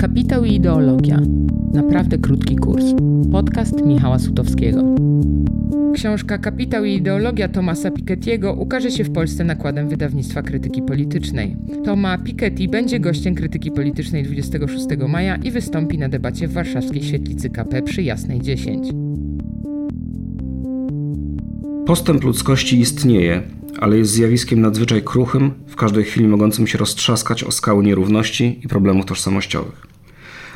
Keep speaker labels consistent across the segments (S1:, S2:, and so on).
S1: Kapitał i ideologia. Naprawdę krótki kurs. Podcast Michała Sutowskiego. Książka Kapitał i ideologia Tomasa Piketty'ego ukaże się w Polsce nakładem wydawnictwa krytyki politycznej. Toma Piketty będzie gościem krytyki politycznej 26 maja i wystąpi na debacie w warszawskiej świetlicy KP przy Jasnej 10.
S2: Postęp ludzkości istnieje, ale jest zjawiskiem nadzwyczaj kruchym, w każdej chwili mogącym się roztrzaskać o skały nierówności i problemów tożsamościowych.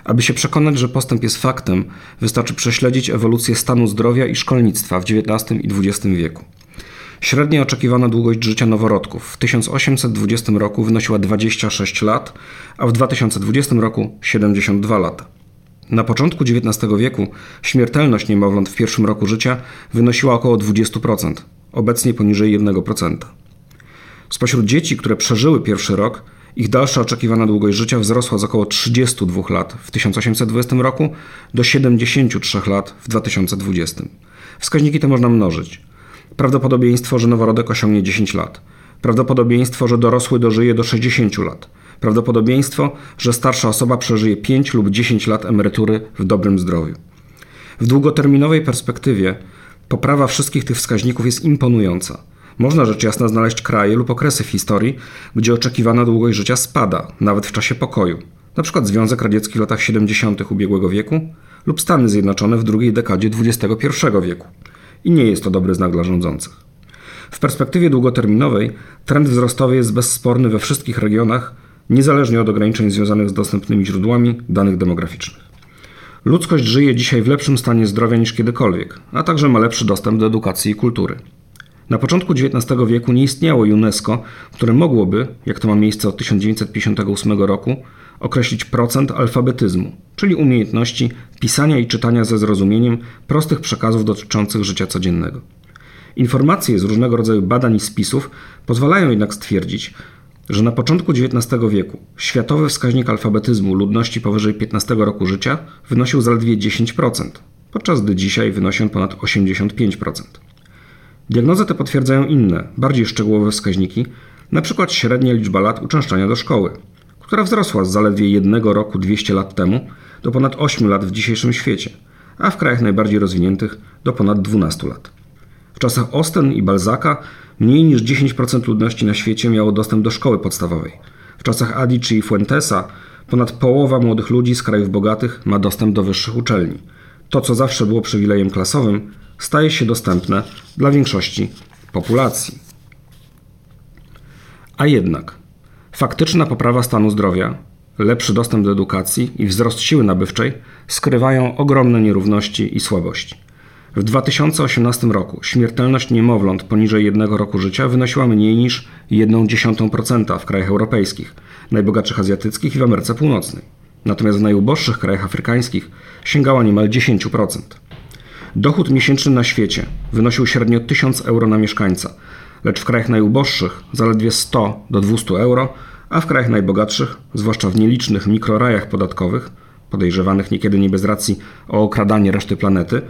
S2: Aby się przekonać, że postęp jest faktem, wystarczy prześledzić ewolucję stanu zdrowia i szkolnictwa w XIX i XX wieku. Średnia oczekiwana długość życia noworodków w 1820 roku wynosiła 26 lat, a w 2020 roku 72 lata. Na początku XIX wieku śmiertelność niemowląt w pierwszym roku życia wynosiła około 20%, obecnie poniżej 1%. Spośród dzieci, które przeżyły pierwszy rok, ich dalsza oczekiwana długość życia wzrosła z około 32 lat w 1820 roku do 73 lat w 2020. Wskaźniki te można mnożyć. Prawdopodobieństwo, że noworodek osiągnie 10 lat. Prawdopodobieństwo, że dorosły dożyje do 60 lat. Prawdopodobieństwo, że starsza osoba przeżyje 5 lub 10 lat emerytury w dobrym zdrowiu. W długoterminowej perspektywie poprawa wszystkich tych wskaźników jest imponująca. Można rzecz jasna znaleźć kraje lub okresy w historii, gdzie oczekiwana długość życia spada, nawet w czasie pokoju. Na przykład Związek Radziecki w latach 70. ubiegłego wieku lub Stany Zjednoczone w drugiej dekadzie XXI wieku. I nie jest to dobry znak dla rządzących. W perspektywie długoterminowej trend wzrostowy jest bezsporny we wszystkich regionach, niezależnie od ograniczeń związanych z dostępnymi źródłami danych demograficznych. Ludzkość żyje dzisiaj w lepszym stanie zdrowia niż kiedykolwiek, a także ma lepszy dostęp do edukacji i kultury. Na początku XIX wieku nie istniało UNESCO, które mogłoby, jak to ma miejsce od 1958 roku, określić procent alfabetyzmu, czyli umiejętności pisania i czytania ze zrozumieniem prostych przekazów dotyczących życia codziennego. Informacje z różnego rodzaju badań i spisów pozwalają jednak stwierdzić, że na początku XIX wieku światowy wskaźnik alfabetyzmu ludności powyżej 15 roku życia wynosił zaledwie 10%, podczas gdy dzisiaj wynosi on ponad 85%. Diagnozy te potwierdzają inne, bardziej szczegółowe wskaźniki, np. średnia liczba lat uczęszczania do szkoły, która wzrosła z zaledwie jednego roku 200 lat temu do ponad 8 lat w dzisiejszym świecie, a w krajach najbardziej rozwiniętych do ponad 12 lat. W czasach Osten i Balzaka mniej niż 10% ludności na świecie miało dostęp do szkoły podstawowej. W czasach Adici i Fuentesa ponad połowa młodych ludzi z krajów bogatych ma dostęp do wyższych uczelni. To, co zawsze było przywilejem klasowym, staje się dostępne dla większości populacji. A jednak faktyczna poprawa stanu zdrowia, lepszy dostęp do edukacji i wzrost siły nabywczej skrywają ogromne nierówności i słabości. W 2018 roku śmiertelność niemowląt poniżej jednego roku życia wynosiła mniej niż 1,1% w krajach europejskich, najbogatszych azjatyckich i w Ameryce Północnej. Natomiast w najuboższych krajach afrykańskich sięgała niemal 10%. Dochód miesięczny na świecie wynosił średnio 1000 euro na mieszkańca, lecz w krajach najuboższych zaledwie 100 do 200 euro, a w krajach najbogatszych, zwłaszcza w nielicznych mikrorajach podatkowych, podejrzewanych niekiedy nie bez racji o okradanie reszty planety,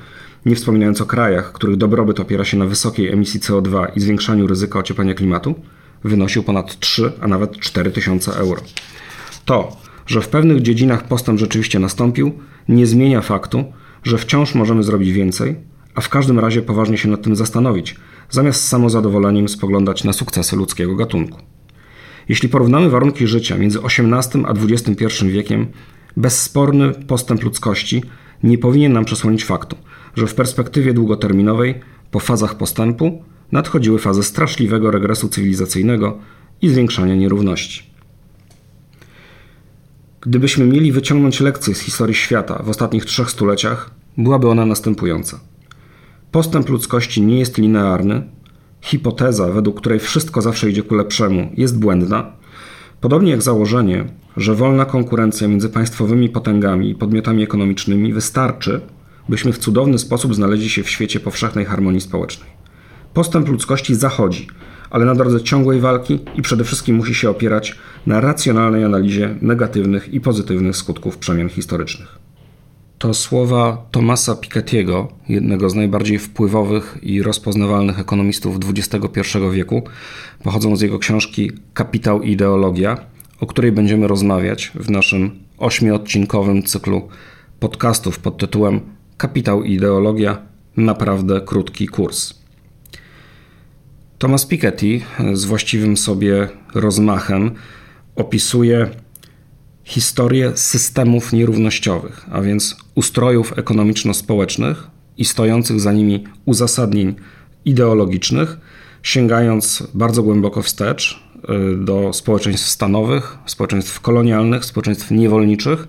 S2: nie wspominając o krajach, których dobrobyt opiera się na wysokiej emisji CO2 i zwiększaniu ryzyka ocieplenia klimatu, wynosił ponad 3, a nawet 4 tysiące euro. To, że w pewnych dziedzinach postęp rzeczywiście nastąpił, nie zmienia faktu, że wciąż możemy zrobić więcej, a w każdym razie poważnie się nad tym zastanowić, zamiast z samozadowoleniem spoglądać na sukcesy ludzkiego gatunku. Jeśli porównamy warunki życia między XVIII a XXI wiekiem, bezsporny postęp ludzkości nie powinien nam przesłonić faktu, że w perspektywie długoterminowej, po fazach postępu, nadchodziły fazy straszliwego regresu cywilizacyjnego i zwiększania nierówności. Gdybyśmy mieli wyciągnąć lekcję z historii świata w ostatnich trzech stuleciach, byłaby ona następująca. Postęp ludzkości nie jest linearny, hipoteza, według której wszystko zawsze idzie ku lepszemu, jest błędna, podobnie jak założenie, że wolna konkurencja między państwowymi potęgami i podmiotami ekonomicznymi wystarczy, byśmy w cudowny sposób znaleźli się w świecie powszechnej harmonii społecznej. Postęp ludzkości zachodzi, ale na drodze ciągłej walki i przede wszystkim musi się opierać na racjonalnej analizie negatywnych i pozytywnych skutków przemian historycznych. To słowa Tomasa Piketty'ego, jednego z najbardziej wpływowych i rozpoznawalnych ekonomistów XXI wieku, pochodzą z jego książki Kapitał i ideologia o której będziemy rozmawiać w naszym ośmiodcinkowym cyklu podcastów pod tytułem Kapitał i ideologia naprawdę krótki kurs. Thomas Piketty z właściwym sobie rozmachem opisuje historię systemów nierównościowych, a więc ustrojów ekonomiczno-społecznych i stojących za nimi uzasadnień ideologicznych, sięgając bardzo głęboko wstecz y, do społeczeństw stanowych, społeczeństw kolonialnych, społeczeństw niewolniczych.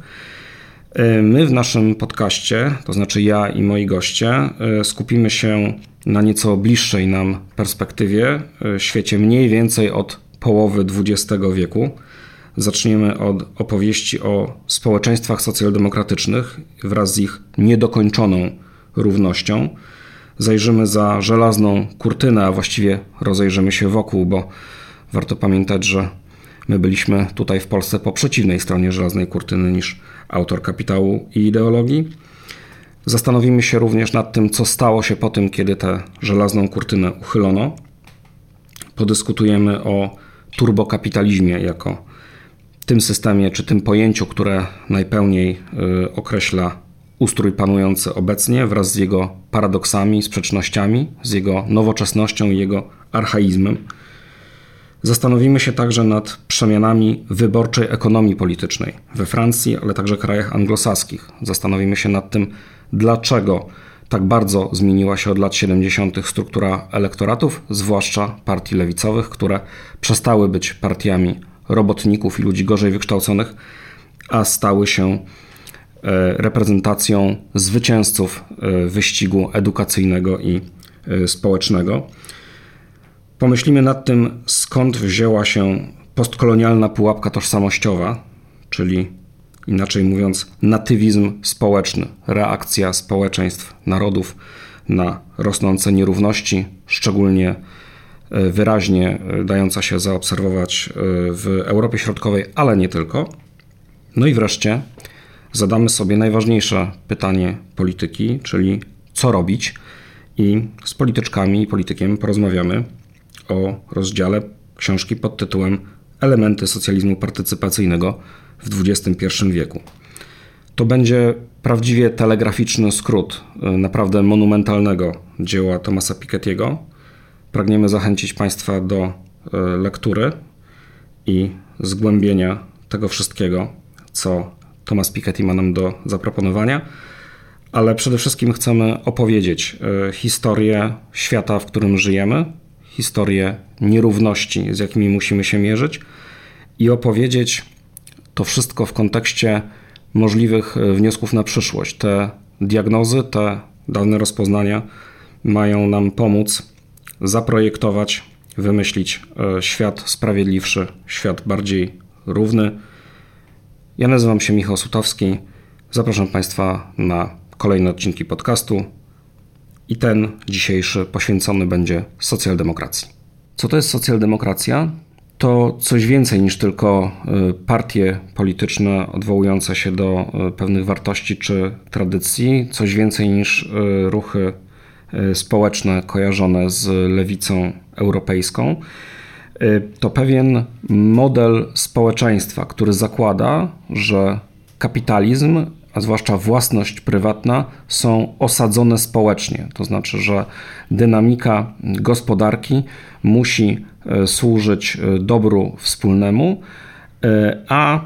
S2: Y, my w naszym podcaście, to znaczy ja i moi goście, y, skupimy się na nieco bliższej nam perspektywie, świecie mniej więcej od połowy XX wieku. Zaczniemy od opowieści o społeczeństwach socjaldemokratycznych wraz z ich niedokończoną równością. Zajrzymy za żelazną kurtynę, a właściwie rozejrzymy się wokół, bo warto pamiętać, że my byliśmy tutaj w Polsce po przeciwnej stronie żelaznej kurtyny niż autor kapitału i ideologii. Zastanowimy się również nad tym, co stało się po tym, kiedy tę żelazną kurtynę uchylono. Podyskutujemy o turbokapitalizmie jako tym systemie czy tym pojęciu, które najpełniej y, określa ustrój panujący obecnie wraz z jego paradoksami, sprzecznościami, z jego nowoczesnością i jego archaizmem. Zastanowimy się także nad przemianami wyborczej ekonomii politycznej we Francji, ale także krajach anglosaskich. Zastanowimy się nad tym, dlaczego tak bardzo zmieniła się od lat 70. struktura elektoratów, zwłaszcza partii lewicowych, które przestały być partiami robotników i ludzi gorzej wykształconych, a stały się E, reprezentacją zwycięzców e, wyścigu edukacyjnego i e, społecznego. Pomyślimy nad tym, skąd wzięła się postkolonialna pułapka tożsamościowa, czyli inaczej mówiąc, natywizm społeczny, reakcja społeczeństw, narodów na rosnące nierówności, szczególnie wyraźnie dająca się zaobserwować w Europie Środkowej, ale nie tylko. No i wreszcie zadamy sobie najważniejsze pytanie polityki, czyli co robić, i z polityczkami i politykiem porozmawiamy o rozdziale książki pod tytułem Elementy socjalizmu partycypacyjnego w XXI wieku. To będzie prawdziwie telegraficzny skrót y, naprawdę monumentalnego dzieła Thomasa Piketty'ego. Pragniemy zachęcić Państwa do y, lektury i zgłębienia tego wszystkiego, co Thomas Piketty ma nam do zaproponowania, ale przede wszystkim chcemy opowiedzieć e, historię świata, w którym żyjemy, historię nierówności, z jakimi musimy się mierzyć i opowiedzieć to wszystko w kontekście możliwych e, wniosków na przyszłość. Te diagnozy, te dane rozpoznania mają nam pomóc zaprojektować, wymyślić e, świat sprawiedliwszy, świat bardziej równy, ja nazywam się Michał Sutowski. Zapraszam Państwa na kolejne odcinki podcastu i ten dzisiejszy poświęcony będzie socjaldemokracji. Co to jest socjaldemokracja? To coś więcej niż tylko y, partie polityczne odwołujące się do y, pewnych wartości czy tradycji, coś więcej niż y, ruchy społeczne kojarzone z lewicą europejską to pewien model społeczeństwa, który zakłada, że kapitalizm, a zwłaszcza własność prywatna, są osadzone społecznie. To znaczy, że dynamika gospodarki musi y, służyć y, dobru wspólnemu, a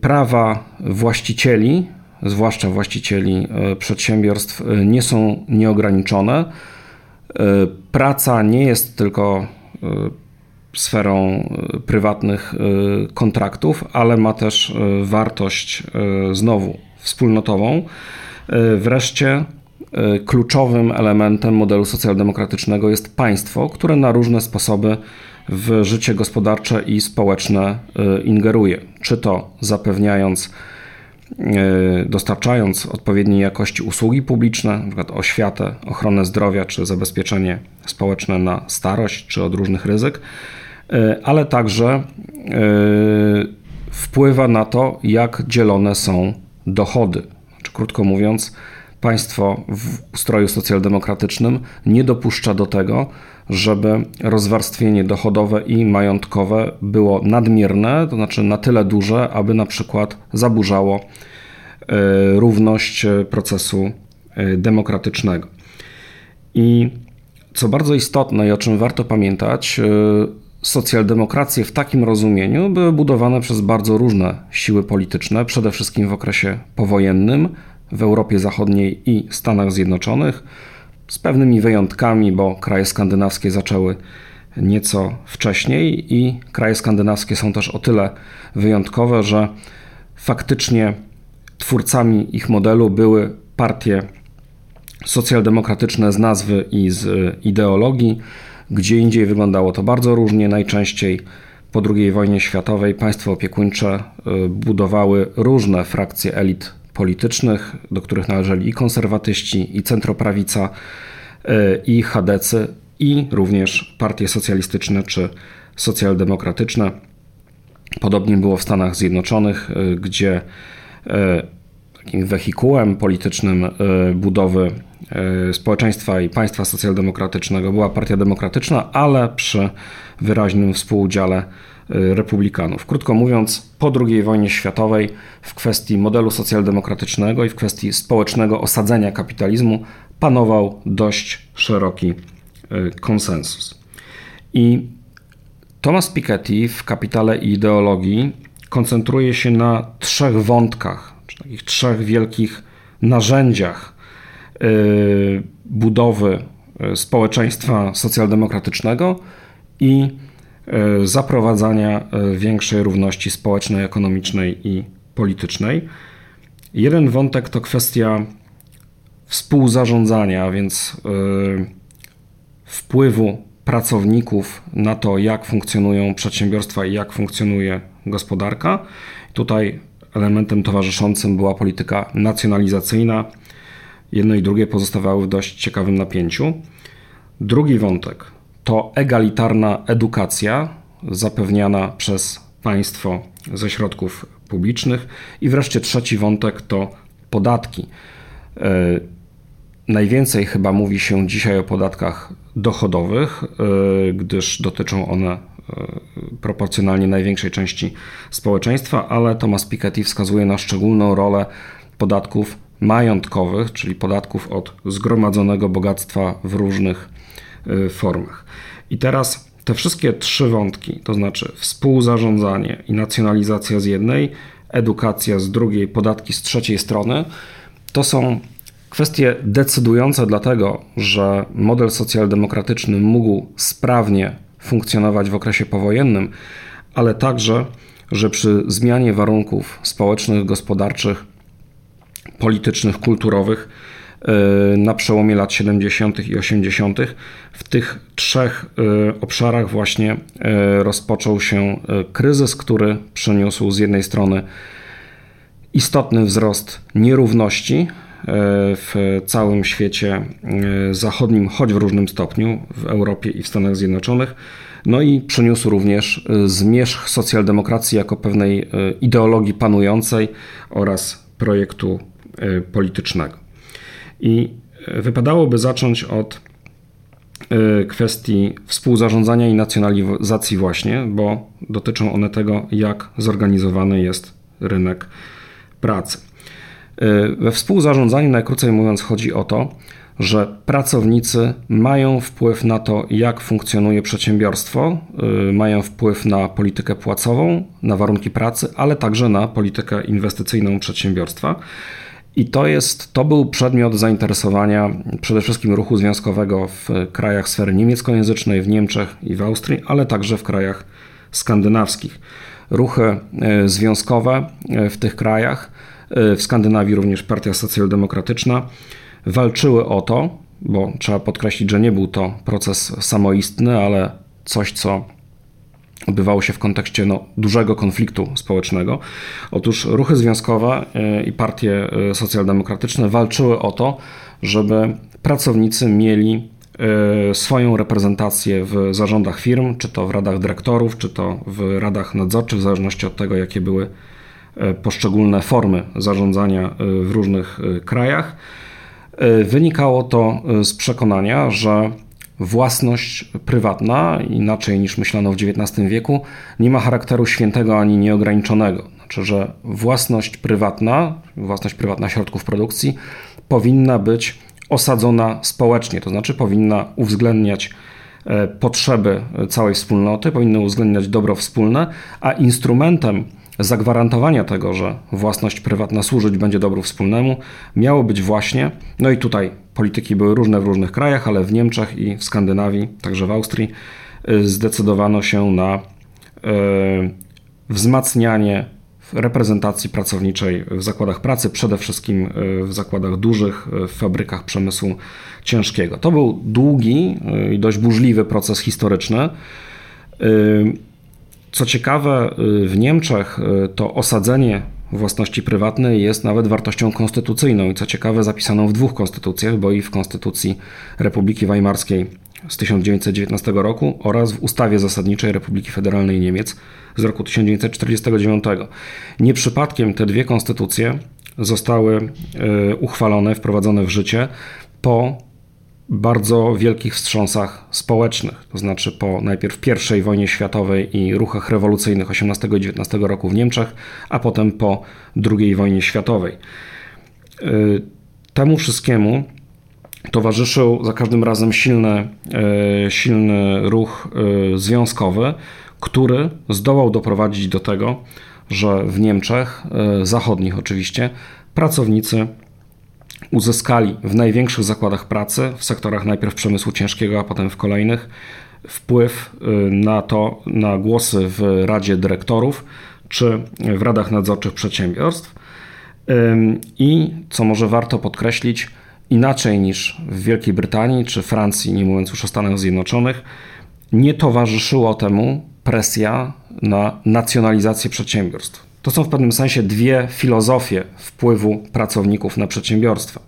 S2: prawa właścicieli, zwłaszcza właścicieli przedsiębiorstw, nie są nieograniczone E, praca nie jest tylko e, sferą e, prywatnych kontraktów, ale ma też wartość znowu wspólnotową. Wreszcie kluczowym elementem modelu socjaldemokratycznego jest państwo, które na różne sposoby w życie gospodarcze i społeczne ingeruje, czy to zapewniając E, dostarczając odpowiedniej jakości usługi publiczne, np. oświatę, ochronę zdrowia czy zabezpieczenie społeczne na starość czy od różnych ryzyk, e, ale także e, wpływa na to, jak dzielone są dochody. Znaczy, krótko mówiąc, państwo w ustroju socjaldemokratycznym nie dopuszcza do tego, żeby rozwarstwienie dochodowe i majątkowe było nadmierne, to znaczy na tyle duże, aby na przykład zaburzało e, równość procesu e, demokratycznego. I co bardzo istotne i o czym warto pamiętać, e, socjaldemokracje w takim rozumieniu były budowane przez bardzo różne siły polityczne, przede wszystkim w okresie powojennym w Europie Zachodniej i Stanach Zjednoczonych, z pewnymi wyjątkami, bo kraje skandynawskie zaczęły nieco wcześniej i kraje skandynawskie są też o tyle wyjątkowe, że faktycznie twórcami ich modelu były partie socjaldemokratyczne z nazwy i z ideologii. Gdzie indziej wyglądało to bardzo różnie. Najczęściej po II wojnie światowej państwa opiekuńcze y, budowały różne frakcje elit politycznych, do których należeli i konserwatyści, i centroprawica, y, i chadecy, i również partie socjalistyczne czy socjaldemokratyczne. Podobnie było w Stanach Zjednoczonych, y, gdzie takim wehikułem politycznym budowy społeczeństwa i państwa socjaldemokratycznego była Partia Demokratyczna, ale przy wyraźnym współudziale e, republikanów. Krótko mówiąc, po II wojnie światowej w kwestii modelu socjaldemokratycznego i w kwestii społecznego osadzenia kapitalizmu panował dość szeroki e, konsensus. I Thomas Piketty w Kapitale i Ideologii koncentruje się na trzech wątkach, czy takich trzech wielkich narzędziach budowy y, społeczeństwa socjaldemokratycznego i y, zaprowadzania większej równości społecznej, ekonomicznej i politycznej. Jeden wątek to kwestia współzarządzania, więc wpływu pracowników na to, jak funkcjonują przedsiębiorstwa i jak funkcjonuje gospodarka. Tutaj elementem towarzyszącym była polityka nacjonalizacyjna, jedno i drugie pozostawały w dość ciekawym napięciu. Drugi wątek to egalitarna edukacja zapewniana przez państwo ze środków publicznych. I wreszcie trzeci wątek to podatki. E, najwięcej chyba mówi się dzisiaj o podatkach dochodowych, e, gdyż dotyczą one e, proporcjonalnie największej części społeczeństwa, ale Thomas Piketty wskazuje na szczególną rolę podatków majątkowych, czyli podatków od zgromadzonego bogactwa w różnych y, formach. I teraz te wszystkie trzy wątki, to znaczy współzarządzanie i nacjonalizacja z jednej, edukacja z drugiej, podatki z trzeciej strony, to są kwestie decydujące dlatego, że model socjaldemokratyczny mógł sprawnie funkcjonować w okresie powojennym, ale także, że przy zmianie warunków społecznych, gospodarczych politycznych, kulturowych e, na przełomie lat 70. i 80. W tych trzech e, obszarach właśnie e, rozpoczął się kryzys, który przyniósł z jednej strony istotny wzrost nierówności w całym świecie zachodnim, choć w różnym stopniu, w Europie i w Stanach Zjednoczonych. No i przyniósł również zmierzch socjaldemokracji jako pewnej ideologii panującej oraz projektu politycznego. I e, wypadałoby zacząć od e, kwestii współzarządzania i nacjonalizacji właśnie, bo dotyczą one tego, jak zorganizowany jest rynek pracy. We współzarządzaniu, najkrócej mówiąc, chodzi o to, że pracownicy mają wpływ na to, jak funkcjonuje przedsiębiorstwo, mają wpływ na politykę płacową, na warunki pracy, ale także na politykę inwestycyjną przedsiębiorstwa. I to, jest, to był przedmiot zainteresowania przede wszystkim ruchu związkowego w krajach sfery niemieckojęzycznej, w Niemczech i w Austrii, ale także w krajach skandynawskich. Ruchy e, związkowe e, w tych krajach, e, w Skandynawii również Partia Socjaldemokratyczna, walczyły o to, bo trzeba podkreślić, że nie był to proces samoistny, ale coś, co odbywało się w kontekście no, dużego konfliktu społecznego. Otóż ruchy związkowe e, i partie e, socjaldemokratyczne walczyły o to, żeby pracownicy mieli e, swoją reprezentację w zarządach firm, czy to w radach dyrektorów, czy to w radach nadzorczych, w zależności od tego, jakie były poszczególne formy zarządzania w różnych krajach. Wynikało to z przekonania, że własność prywatna, inaczej niż myślano w XIX wieku, nie ma charakteru świętego ani nieograniczonego. Znaczy, że własność prywatna, własność prywatna środków produkcji powinna być osadzona społecznie, to znaczy powinna uwzględniać e, potrzeby całej wspólnoty, powinna uwzględniać dobro wspólne, a instrumentem zagwarantowania tego, że własność prywatna służyć będzie dobru wspólnemu, miało być właśnie, no i tutaj polityki były różne w różnych krajach, ale w Niemczech i w Skandynawii, także w Austrii, y, zdecydowano się na y, wzmacnianie reprezentacji pracowniczej w zakładach pracy, przede wszystkim y, w zakładach dużych, w fabrykach przemysłu ciężkiego. To był długi i dość burzliwy proces historyczny. Co ciekawe, y, w Niemczech y, to osadzenie własności prywatnej jest nawet wartością konstytucyjną i co ciekawe zapisaną w dwóch konstytucjach, bo i w Konstytucji Republiki Weimarskiej z 1919 roku oraz w Ustawie Zasadniczej Republiki Federalnej Niemiec z roku 1949. Nie przypadkiem te dwie konstytucje zostały y, uchwalone, wprowadzone w życie po bardzo wielkich wstrząsach społecznych, to znaczy po najpierw I wojnie światowej i ruchach rewolucyjnych 18 i 19 roku w Niemczech, a potem po II wojnie światowej. Y, temu wszystkiemu towarzyszył za każdym razem silny, y, silny ruch y, związkowy, który zdołał doprowadzić do tego, że w Niemczech, zachodnich oczywiście, pracownicy uzyskali w największych zakładach pracy, w sektorach najpierw przemysłu ciężkiego, a potem w kolejnych, wpływ y, na to, na głosy w Radzie Dyrektorów czy w radach nadzorczych przedsiębiorstw. I co może warto podkreślić, inaczej niż w Wielkiej Brytanii czy Francji, nie mówiąc już o Stanach Zjednoczonych, nie towarzyszyło temu presja na nacjonalizację przedsiębiorstw. To są w pewnym sensie dwie filozofie wpływu pracowników na przedsiębiorstwa.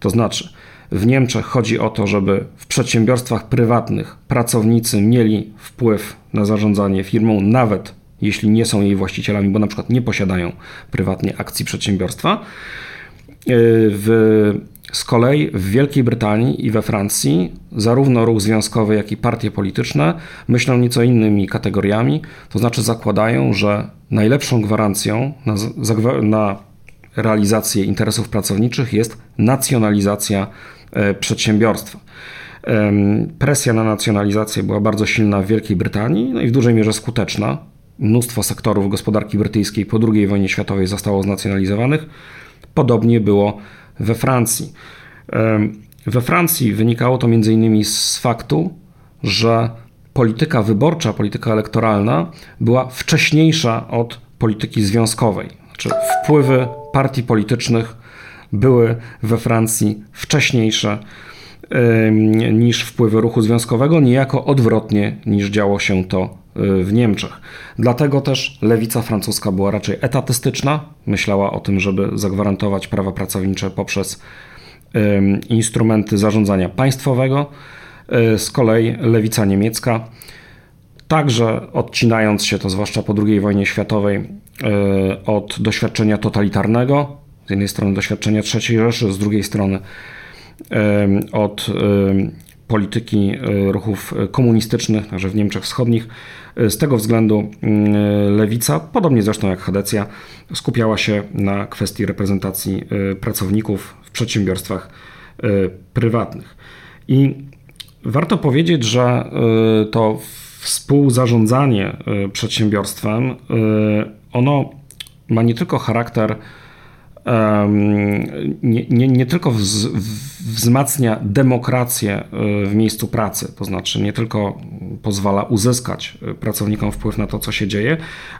S2: To znaczy, w Niemczech chodzi o to, żeby w przedsiębiorstwach prywatnych pracownicy mieli wpływ na zarządzanie firmą, nawet jeśli nie są jej właścicielami, bo na przykład nie posiadają prywatnie akcji przedsiębiorstwa. W, z kolei w Wielkiej Brytanii i we Francji zarówno ruch związkowy, jak i partie polityczne myślą nieco innymi kategoriami, to znaczy zakładają, że najlepszą gwarancją na, na realizację interesów pracowniczych jest nacjonalizacja e, przedsiębiorstwa. Presja na nacjonalizację była bardzo silna w Wielkiej Brytanii no i w dużej mierze skuteczna. Mnóstwo sektorów gospodarki brytyjskiej po II wojnie światowej zostało znacjonalizowanych. Podobnie było we Francji. We Francji wynikało to m.in. z faktu, że polityka wyborcza, polityka elektoralna była wcześniejsza od polityki związkowej. Znaczy wpływy partii politycznych były we Francji wcześniejsze niż wpływy ruchu związkowego, niejako odwrotnie niż działo się to w Niemczech. Dlatego też lewica francuska była raczej etatystyczna, myślała o tym, żeby zagwarantować prawa pracownicze poprzez instrumenty zarządzania państwowego. Y, z kolei lewica niemiecka, także odcinając się, to zwłaszcza po II wojnie światowej, y, od doświadczenia totalitarnego, z jednej strony doświadczenia III Rzeszy, z drugiej strony od polityki e, ruchów komunistycznych, także w Niemczech Wschodnich. E, z tego względu mm, lewica, podobnie zresztą jak Hadecja, skupiała się na kwestii reprezentacji e, pracowników w przedsiębiorstwach prywatnych. I warto powiedzieć, że to współzarządzanie przedsiębiorstwem, ono ma nie tylko charakter nie, nie, nie tylko wz, wzmacnia demokrację e, w miejscu pracy, to znaczy nie tylko pozwala uzyskać e, pracownikom wpływ na to, co się dzieje,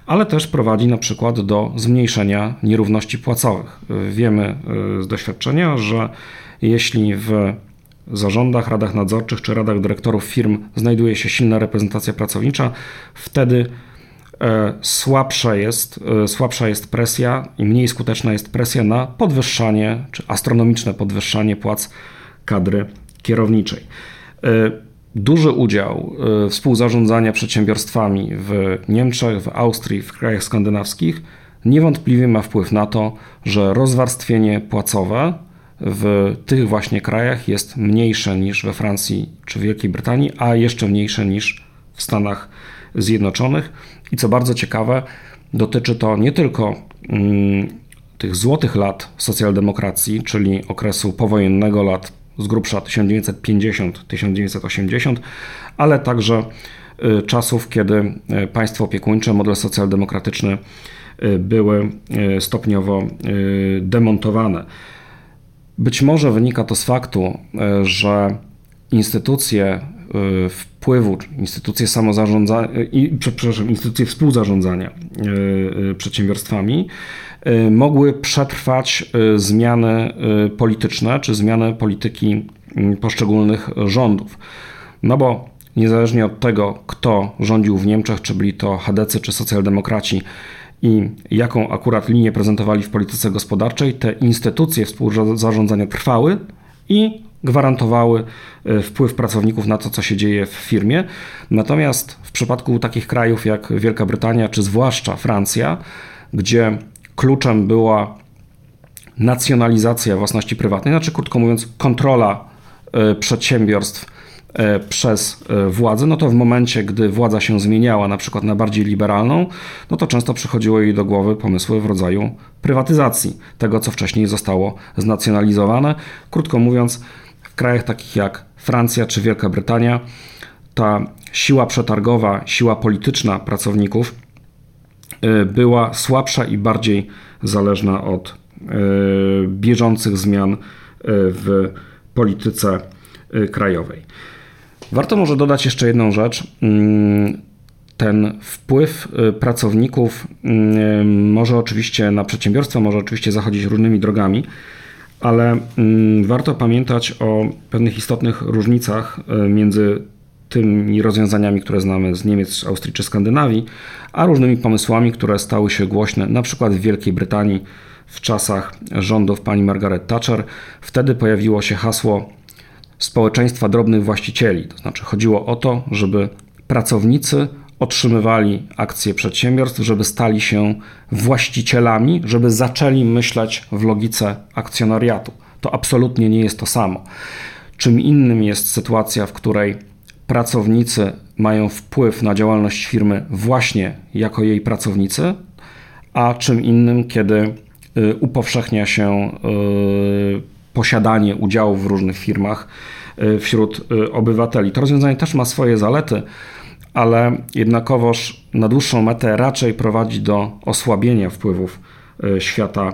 S2: ale też prowadzi na przykład do zmniejszenia nierówności płacowych. E, wiemy z doświadczenia, że jeśli w zarządach, radach nadzorczych czy radach dyrektorów firm znajduje się silna reprezentacja pracownicza, wtedy słabsza jest, e, słabsza jest presja i mniej skuteczna jest presja na podwyższanie, czy astronomiczne podwyższanie płac kadry kierowniczej. E, duży udział współzarządzania przedsiębiorstwami w Niemczech, w Austrii, w krajach skandynawskich niewątpliwie ma wpływ na to, że rozwarstwienie płacowe w tych właśnie krajach jest mniejsze niż we Francji czy Wielkiej Brytanii, a jeszcze mniejsze niż w Stanach Zjednoczonych. I co bardzo ciekawe, dotyczy to nie tylko mm, tych złotych lat socjaldemokracji, czyli okresu powojennego lat z grubsza 1950-1980, ale także y, czasów, kiedy y, państwo opiekuńcze, model socjaldemokratyczny y, były stopniowo demontowane. Być może wynika to z faktu, że instytucje wpływu, instytucje samozarządzania, przepraszam, instytucje współzarządzania przedsiębiorstwami Y, mogły przetrwać zmiany polityczne czy zmiany polityki poszczególnych rządów. No bo niezależnie od tego, kto rządził w Niemczech, czy byli to chadecy czy socjaldemokraci, i jaką akurat linię prezentowali w polityce gospodarczej, te instytucje współzarządzania trwały i gwarantowały wpływ pracowników na to, co się dzieje w firmie. Natomiast w przypadku takich krajów jak Wielka Brytania, czy zwłaszcza Francja, gdzie kluczem była nacjonalizacja własności prywatnej, znaczy krótko mówiąc, kontrola e, przedsiębiorstw e, przez e, władzę, no to w momencie, gdy władza się zmieniała na przykład na bardziej liberalną, no to często przychodziło jej do głowy pomysły w rodzaju prywatyzacji tego, co wcześniej zostało znacjonalizowane. Krótko mówiąc, w krajach takich jak Francja czy Wielka Brytania, ta siła przetargowa, siła polityczna pracowników E, była słabsza i bardziej zależna od e, bieżących zmian e, w polityce krajowej. Warto może dodać jeszcze jedną rzecz. Mm, ten wpływ pracowników mm, może oczywiście na przedsiębiorstwa, może oczywiście zachodzić różnymi drogami, ale mm, warto pamiętać o pewnych istotnych różnicach między tymi rozwiązaniami, które znamy z Niemiec, Austrii czy Skandynawii, a różnymi pomysłami, które stały się głośne na przykład w Wielkiej Brytanii w czasach rządów pani Margaret Thatcher. Wtedy pojawiło się hasło społeczeństwa drobnych właścicieli. To znaczy chodziło o to, żeby pracownicy otrzymywali akcje przedsiębiorstw, żeby stali się właścicielami, żeby zaczęli myśleć w logice akcjonariatu. To absolutnie nie jest to samo. Czym innym jest sytuacja, w której pracownicy mają wpływ na działalność firmy właśnie jako jej pracownicy, a czym innym, kiedy y, upowszechnia się y, posiadanie udziałów w różnych firmach y, wśród obywateli. To rozwiązanie też ma swoje zalety, ale jednakowoż na dłuższą metę raczej prowadzi do osłabienia wpływów świata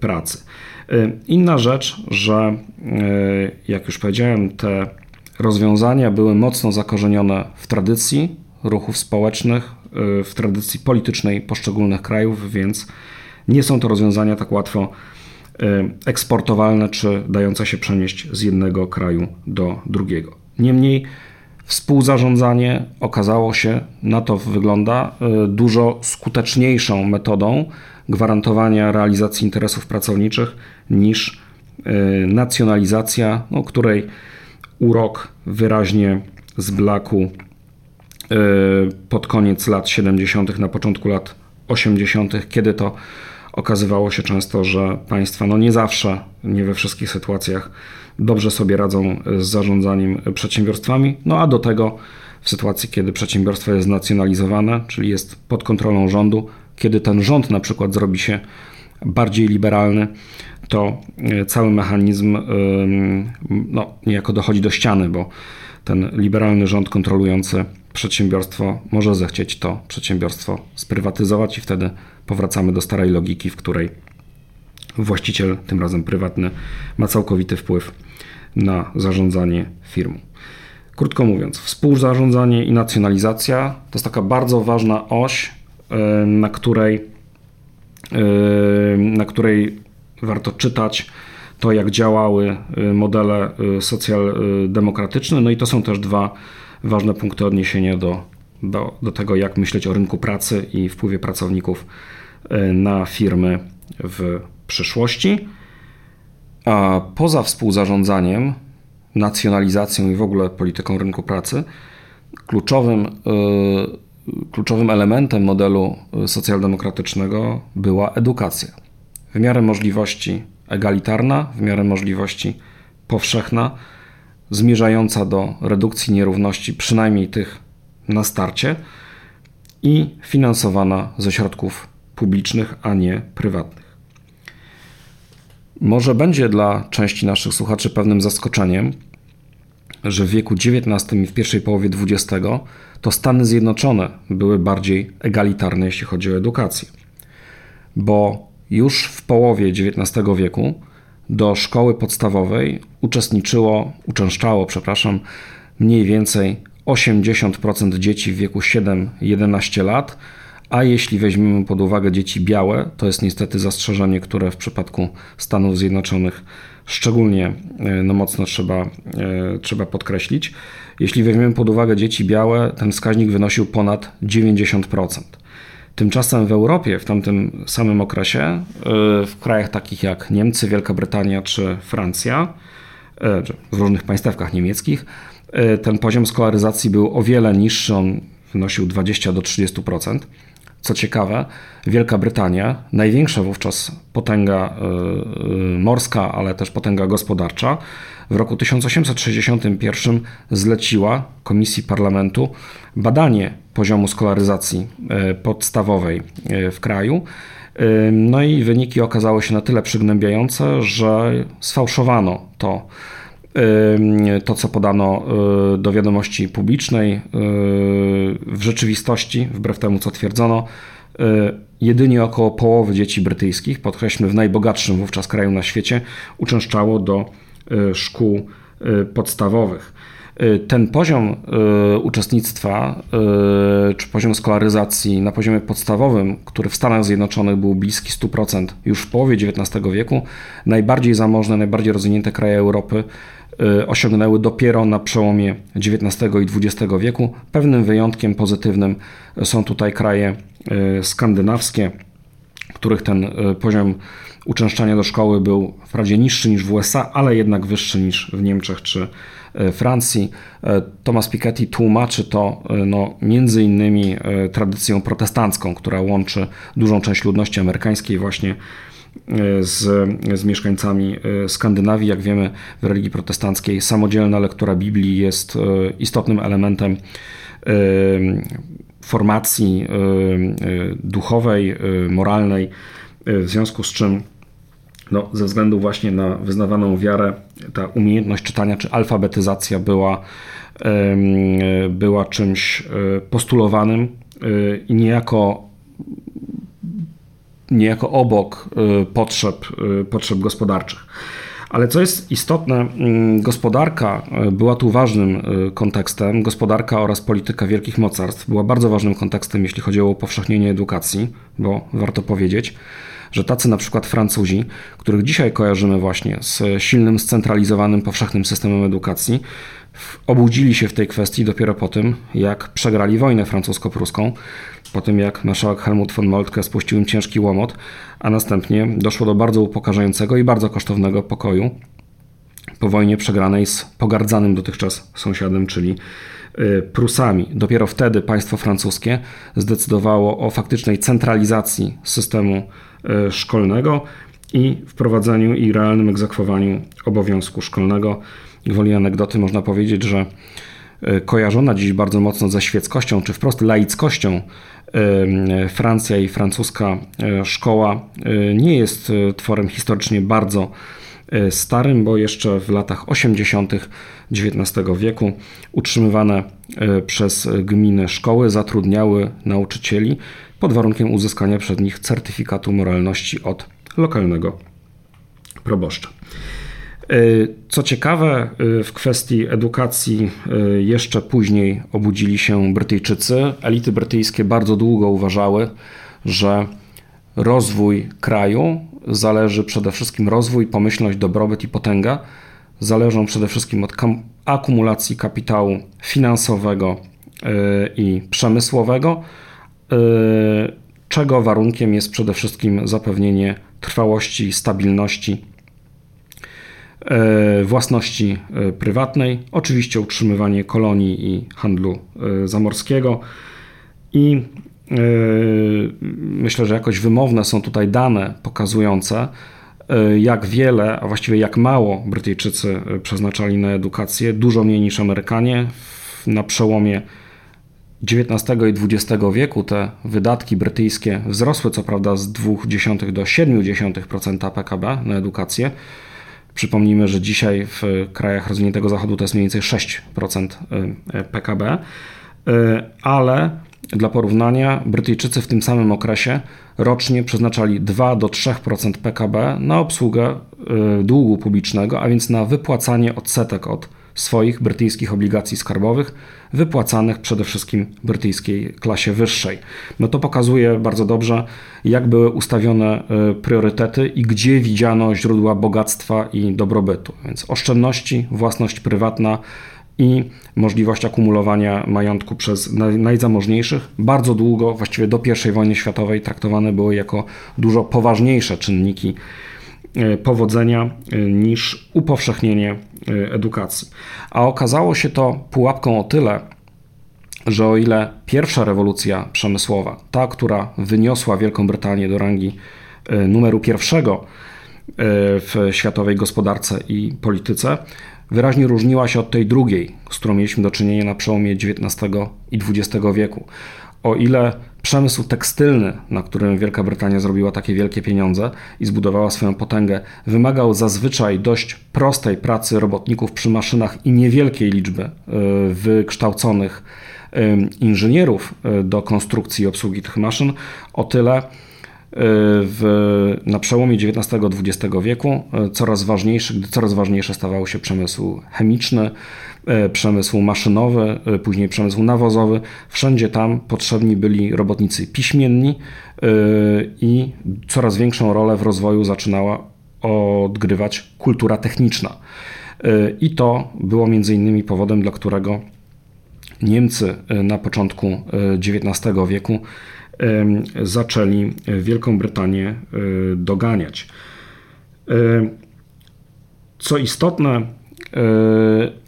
S2: pracy. Inna rzecz, że jak już powiedziałem, te rozwiązania były mocno zakorzenione w tradycji ruchów społecznych, w tradycji politycznej poszczególnych krajów, więc nie są to rozwiązania tak łatwo eksportowalne czy dające się przenieść z jednego kraju do drugiego. Niemniej współzarządzanie okazało się, na to wygląda, y, dużo skuteczniejszą metodą gwarantowania realizacji interesów pracowniczych niż nacjonalizacja, no, której urok wyraźnie zblakł e, pod koniec lat 70., na początku lat 80., kiedy to okazywało się często, że państwa no nie zawsze, nie we wszystkich sytuacjach dobrze sobie radzą z zarządzaniem przedsiębiorstwami, no a do tego w sytuacji, kiedy przedsiębiorstwo jest znacjonalizowane, czyli jest pod kontrolą rządu, kiedy ten rząd na przykład zrobi się bardziej liberalny, to e, cały mechanizm no, niejako dochodzi do ściany, bo ten liberalny rząd kontrolujący przedsiębiorstwo może zechcieć to przedsiębiorstwo sprywatyzować i wtedy powracamy do starej logiki, w której właściciel, tym razem prywatny, ma całkowity wpływ na zarządzanie firmą. Krótko mówiąc, współzarządzanie i nacjonalizacja to jest taka bardzo ważna oś, e, na której, e, na której warto czytać to, jak działały y, modele socjaldemokratyczne. No i to są też dwa ważne punkty odniesienia do, do, do tego, jak myśleć o rynku pracy i wpływie pracowników na firmy w przyszłości. A poza współzarządzaniem, nacjonalizacją i w ogóle polityką rynku pracy, kluczowym, kluczowym elementem modelu socjaldemokratycznego była edukacja w miarę możliwości egalitarna, w miarę możliwości powszechna, zmierzająca do redukcji nierówności, przynajmniej tych na starcie, i finansowana ze środków publicznych, a nie prywatnych. Może będzie dla części naszych słuchaczy pewnym zaskoczeniem, że w wieku XIX i w pierwszej połowie XX to Stany Zjednoczone były bardziej egalitarne, jeśli chodzi o edukację. Bo już w połowie XIX wieku do szkoły podstawowej uczestniczyło, uczęszczało, przepraszam, mniej więcej 80% dzieci w wieku 7-11 lat, a jeśli weźmiemy pod uwagę dzieci białe, to jest niestety zastrzeżenie, które w przypadku Stanów Zjednoczonych szczególnie e, no, mocno trzeba, e, trzeba podkreślić. Jeśli weźmiemy pod uwagę dzieci białe, ten wskaźnik wynosił ponad 90%. Tymczasem w Europie w tamtym samym okresie, e, w krajach takich jak Niemcy, Wielka Brytania czy Francja, w różnych państewkach niemieckich, ten poziom skolaryzacji był o wiele niższy, on wynosił 20 do 30%. Co ciekawe, Wielka Brytania, największa wówczas potęga y, y, morska, ale też potęga gospodarcza, w roku 1861 zleciła Komisji Parlamentu badanie poziomu skolaryzacji y, podstawowej w kraju. No i wyniki okazały się na tyle przygnębiające, że sfałszowano to to, co podano y, do wiadomości publicznej, y, w rzeczywistości, wbrew temu, co twierdzono, y, jedynie około połowy dzieci brytyjskich, podkreślmy w najbogatszym wówczas kraju na świecie, uczęszczało do szkół podstawowych. Ten poziom uczestnictwa czy poziom skolaryzacji na poziomie podstawowym, który w Stanach Zjednoczonych był bliski 100% już w połowie XIX wieku, najbardziej zamożne, najbardziej rozwinięte kraje Europy osiągnęły dopiero na przełomie XIX i XX wieku. Pewnym wyjątkiem pozytywnym są tutaj kraje y, skandynawskie, których ten y, poziom uczęszczania do szkoły był wprawdzie niższy niż w USA, ale jednak wyższy niż w Niemczech czy Francji. Thomas Piketty tłumaczy to no, między innymi tradycją protestancką, która łączy dużą część ludności amerykańskiej właśnie z, z mieszkańcami e, Skandynawii. Jak wiemy, w religii protestanckiej samodzielna lektura Biblii jest e, istotnym elementem e, formacji duchowej, moralnej, w związku z czym no, ze względu właśnie na wyznawaną wiarę, ta umiejętność czytania czy alfabetyzacja była, była czymś postulowanym i niejako niejako obok y, potrzeb, y, potrzeb gospodarczych. Ale co jest istotne, mm, gospodarka y, była tu ważnym kontekstem. Gospodarka oraz polityka wielkich mocarstw była bardzo ważnym kontekstem, jeśli chodzi o upowszechnienie edukacji, bo warto powiedzieć, że tacy na przykład Francuzi, których dzisiaj kojarzymy właśnie z silnym, scentralizowanym, powszechnym systemem edukacji, obudzili się w tej kwestii dopiero po tym, jak przegrali wojnę francusko-pruską, po tym jak marszałek Helmut von Moltke spuścił im ciężki łomot, a następnie doszło do bardzo upokarzającego i bardzo kosztownego pokoju po wojnie przegranej z pogardzanym dotychczas sąsiadem, czyli y, Prusami. Dopiero wtedy państwo francuskie zdecydowało o faktycznej centralizacji systemu szkolnego i wprowadzeniu i realnym egzekwowaniu obowiązku szkolnego. Gwoli anegdoty można powiedzieć, że y, kojarzona dziś bardzo mocno ze świeckością, czy wprost laickością Francja i francuska e, szkoła e, nie jest e, tworem historycznie bardzo starym, bo jeszcze w latach 80. XIX wieku utrzymywane przez gminy szkoły zatrudniały nauczycieli pod warunkiem uzyskania przed nich certyfikatu moralności od lokalnego proboszcza. E, co ciekawe, e, w kwestii edukacji e, jeszcze później obudzili się Brytyjczycy. Elity brytyjskie bardzo długo uważały, że rozwój kraju zależy przede wszystkim rozwój, pomyślność, dobrobyt i potęga zależą przede wszystkim od akumulacji kapitału finansowego i przemysłowego, czego warunkiem jest przede wszystkim zapewnienie trwałości, stabilności E, własności e, prywatnej, oczywiście utrzymywanie kolonii i handlu zamorskiego i myślę, że jakoś wymowne są tutaj dane pokazujące, jak wiele, a właściwie jak mało Brytyjczycy przeznaczali na edukację, dużo mniej niż Amerykanie. Na przełomie XIX i XX wieku te wydatki brytyjskie wzrosły co prawda z 0,2 do 0,7% PKB na edukację. Przypomnijmy, że dzisiaj w krajach rozwiniętego zachodu to jest mniej więcej 6% PKB, ale dla porównania Brytyjczycy w tym samym okresie rocznie przeznaczali 2 do 3% PKB na obsługę długu publicznego, a więc na wypłacanie odsetek od swoich brytyjskich obligacji skarbowych, wypłacanych przede wszystkim brytyjskiej klasie wyższej. No to pokazuje bardzo dobrze, jak były ustawione e, priorytety i gdzie widziano źródła bogactwa i dobrobytu. Więc oszczędności, własność prywatna i możliwość akumulowania majątku przez najzamożniejszych bardzo długo, właściwie do I wojny światowej, traktowane były jako dużo poważniejsze czynniki powodzenia e, niż upowszechnienie e, edukacji. A okazało się to pułapką o tyle, że o ile pierwsza rewolucja przemysłowa, ta, która wyniosła Wielką Brytanię do rangi numeru pierwszego w światowej gospodarce i polityce, wyraźnie różniła się od tej drugiej, z którą mieliśmy do czynienia na przełomie XIX i XX wieku. O ile Przemysł tekstylny, na którym Wielka Brytania zrobiła takie wielkie pieniądze i zbudowała swoją potęgę, wymagał zazwyczaj dość prostej pracy robotników przy maszynach i niewielkiej liczby e, wykształconych e, inżynierów e, do konstrukcji i obsługi tych maszyn. O tyle w, na przełomie XIX-XX wieku coraz ważniejszy, gdy coraz ważniejszy stawał się przemysł chemiczny, przemysł maszynowy, e, później przemysł nawozowy. Wszędzie tam potrzebni byli robotnicy piśmienni e, i coraz większą rolę w rozwoju zaczynała odgrywać kultura techniczna. I to było między innymi powodem, dla którego Niemcy na początku XIX wieku zaczęli Wielką Brytanię doganiać. Co istotne, E,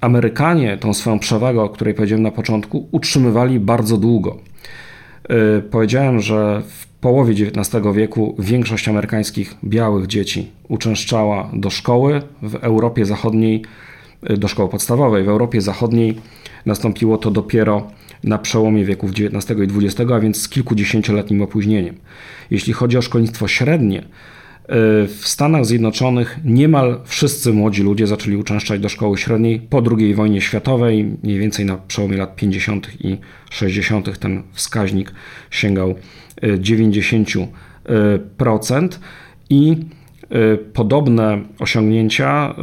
S2: Amerykanie tą swoją przewagę, o której powiedziałem na początku, utrzymywali bardzo długo. E, powiedziałem, że w połowie XIX wieku większość amerykańskich białych dzieci uczęszczała do szkoły w Europie Zachodniej, e, do szkoły podstawowej. W Europie Zachodniej nastąpiło to dopiero na przełomie wieków XIX i XX, a więc z kilkudziesięcioletnim opóźnieniem. Jeśli chodzi o szkolnictwo średnie, E, w Stanach Zjednoczonych niemal wszyscy młodzi ludzie zaczęli uczęszczać do szkoły średniej po II wojnie światowej. Mniej więcej na przełomie lat 50. i 60. ten wskaźnik sięgał 90%. E, I e, podobne osiągnięcia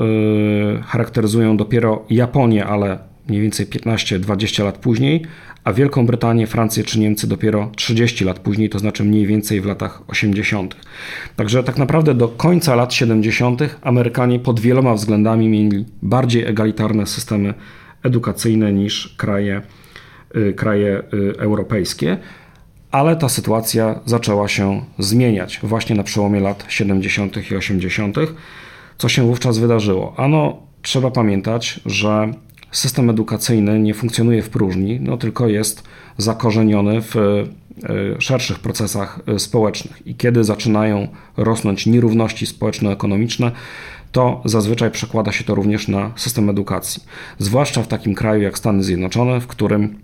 S2: charakteryzują dopiero Japonię, ale mniej więcej 15-20 lat później, a Wielką Brytanię, Francję czy Niemcy dopiero 30 lat później, to znaczy mniej więcej w latach 80. Także tak naprawdę do końca lat 70. Amerykanie pod wieloma względami mieli bardziej egalitarne systemy edukacyjne niż kraje, y, kraje y, europejskie. Ale ta sytuacja zaczęła się zmieniać właśnie na przełomie lat 70. i 80. Co się wówczas wydarzyło? Ano, trzeba pamiętać, że system edukacyjny nie funkcjonuje w próżni, no tylko jest zakorzeniony w e, szerszych procesach e, społecznych. I kiedy zaczynają rosnąć nierówności społeczno-ekonomiczne, to zazwyczaj przekłada się to również na system edukacji. Zwłaszcza w takim kraju jak Stany Zjednoczone, w którym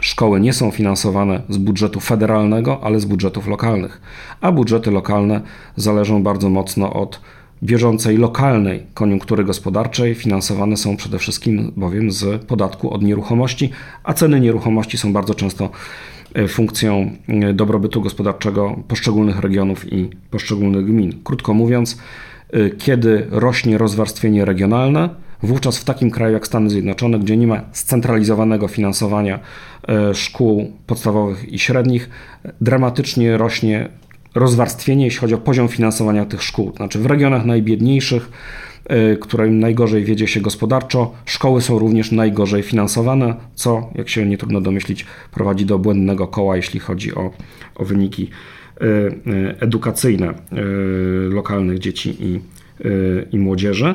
S2: szkoły nie są finansowane z budżetu federalnego, ale z budżetów lokalnych, a budżety lokalne zależą bardzo mocno od bieżącej lokalnej koniunktury gospodarczej finansowane są przede wszystkim bowiem z podatku od nieruchomości, a ceny nieruchomości są bardzo często e, funkcją e, dobrobytu gospodarczego poszczególnych regionów i poszczególnych gmin. Krótko mówiąc, e, kiedy rośnie rozwarstwienie regionalne, wówczas w takim kraju jak Stany Zjednoczone, gdzie nie ma scentralizowanego finansowania szkół podstawowych i średnich, dramatycznie rośnie rozwarstwienie, jeśli chodzi o poziom finansowania tych szkół. Znaczy w regionach najbiedniejszych, y, którym najgorzej wiedzie się gospodarczo, szkoły są również najgorzej finansowane, co, jak się nie trudno domyślić, prowadzi do błędnego koła, jeśli chodzi o, o wyniki y, y, edukacyjne lokalnych dzieci i, i młodzieży.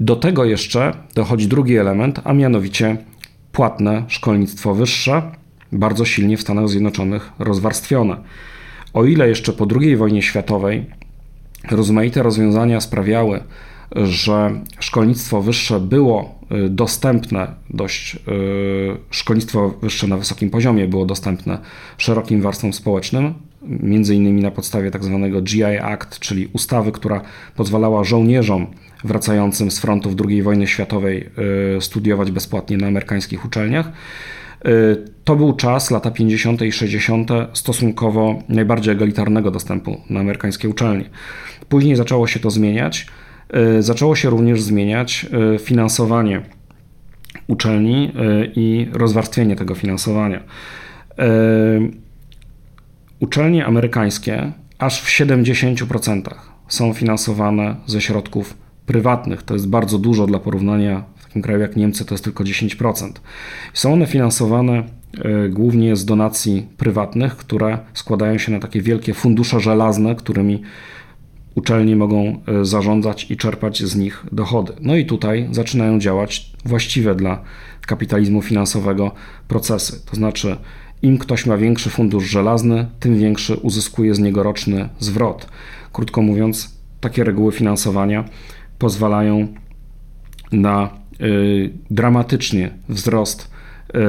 S2: Do tego jeszcze dochodzi drugi element, a mianowicie płatne szkolnictwo wyższe, bardzo silnie w Stanach Zjednoczonych rozwarstwione. O ile jeszcze po II wojnie światowej rozmaite rozwiązania sprawiały, że szkolnictwo wyższe było y, dostępne, dość y, szkolnictwo wyższe na wysokim poziomie było dostępne szerokim warstwom społecznym, między innymi na podstawie tzw. Tak GI Act, czyli ustawy, która pozwalała żołnierzom wracającym z frontów II wojny światowej y, studiować bezpłatnie na amerykańskich uczelniach. To był czas, lata 50. i 60., stosunkowo najbardziej egalitarnego dostępu na amerykańskie uczelnie. Później zaczęło się to zmieniać. E, zaczęło się również zmieniać e, finansowanie uczelni i rozwarstwienie tego finansowania. Uczelnie amerykańskie aż w 70% są finansowane ze środków prywatnych. To jest bardzo dużo dla porównania. Takim kraju jak Niemcy to jest tylko 10%. Są one finansowane głównie z donacji prywatnych, które składają się na takie wielkie fundusze żelazne, którymi uczelnie mogą e, zarządzać i czerpać z nich dochody. No i tutaj zaczynają działać właściwe dla kapitalizmu finansowego procesy. To znaczy, im ktoś ma większy fundusz żelazny, tym większy uzyskuje z niego roczny zwrot. Krótko mówiąc, takie reguły finansowania pozwalają na dramatycznie wzrost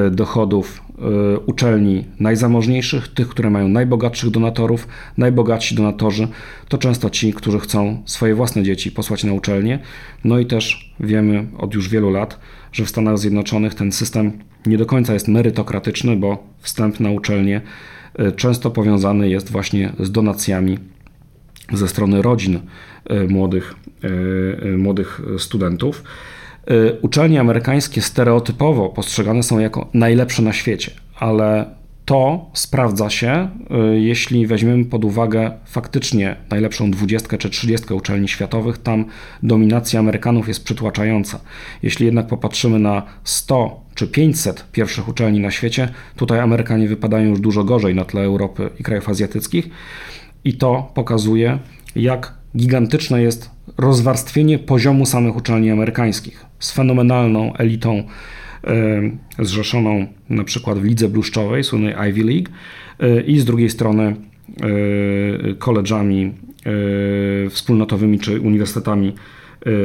S2: y, dochodów Y, uczelni najzamożniejszych, tych, które mają najbogatszych donatorów. Najbogatsi donatorzy to często ci, którzy chcą swoje własne dzieci posłać na uczelnię. No i też wiemy od już wielu lat, że w Stanach Zjednoczonych ten system nie do końca jest merytokratyczny, bo wstęp na uczelnię y, często powiązany jest właśnie z donacjami ze strony rodzin y, młodych, młodych studentów. Y, uczelnie amerykańskie stereotypowo postrzegane są jako najlepsze na świecie, ale to sprawdza się, y, jeśli weźmiemy pod uwagę faktycznie najlepszą dwudziestkę czy trzydziestkę uczelni światowych. Tam dominacja Amerykanów jest przytłaczająca. Jeśli jednak popatrzymy na 100 czy 500 pierwszych uczelni na świecie, tutaj Amerykanie wypadają już dużo gorzej na tle Europy i krajów azjatyckich. I to pokazuje, jak gigantyczne jest rozwarstwienie poziomu samych uczelni amerykańskich z fenomenalną elitą e, zrzeszoną na przykład w lidze bluszczowej, słynnej Ivy League e, i z drugiej strony e, koleżami wspólnotowymi czy uniwersytetami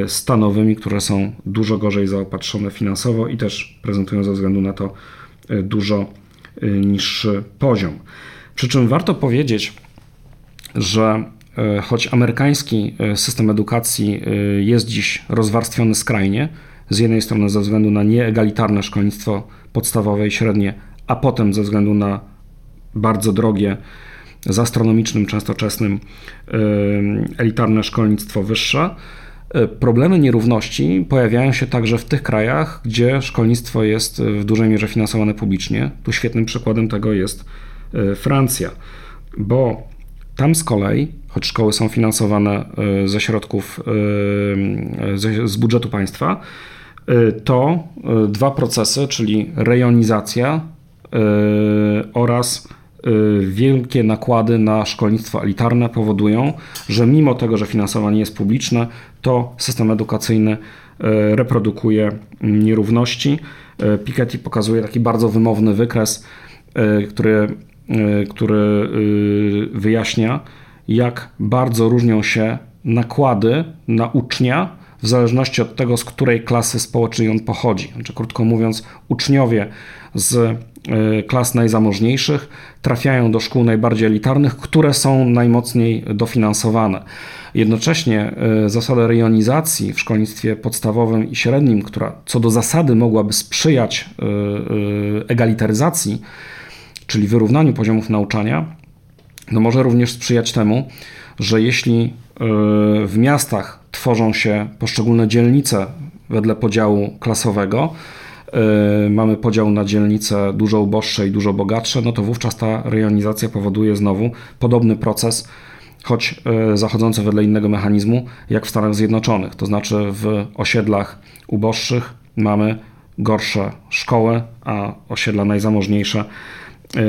S2: stanowymi, które są dużo gorzej zaopatrzone finansowo i też prezentują ze względu na to dużo niższy poziom. Przy czym warto powiedzieć, że choć amerykański e, system edukacji e, jest dziś rozwarstwiony skrajnie, z jednej strony ze względu na nieegalitarne szkolnictwo podstawowe i średnie, a potem ze względu na bardzo drogie, z astronomicznym, często czesnym, elitarne szkolnictwo wyższe, problemy nierówności pojawiają się także w tych krajach, gdzie szkolnictwo jest w dużej mierze finansowane publicznie. Tu świetnym przykładem tego jest Francja, bo tam z kolei, choć szkoły są finansowane e, ze środków e, z budżetu państwa, e, to dwa procesy, czyli rejonizacja oraz wielkie nakłady na szkolnictwo elitarne powodują, że mimo tego, że finansowanie jest publiczne, to system edukacyjny reprodukuje nierówności. Piketty pokazuje taki bardzo wymowny wykres, który Y, który y, wyjaśnia, jak bardzo różnią się nakłady na ucznia w zależności od tego, z której klasy społecznej on pochodzi. Znaczy, krótko mówiąc, uczniowie z y, klas najzamożniejszych trafiają do szkół najbardziej elitarnych, które są najmocniej dofinansowane. Jednocześnie zasada rejonizacji w szkolnictwie podstawowym i średnim, która co do zasady mogłaby sprzyjać egalitaryzacji, czyli wyrównaniu poziomów nauczania, no może również sprzyjać temu, że jeśli e, w miastach tworzą się poszczególne dzielnice wedle podziału klasowego, e, mamy podział na dzielnice dużo uboższe i dużo bogatsze, no to wówczas ta rejonizacja powoduje znowu podobny proces, choć e, zachodzący wedle innego mechanizmu, jak w Stanach Zjednoczonych. To znaczy w osiedlach uboższych mamy gorsze szkoły, a osiedla najzamożniejsze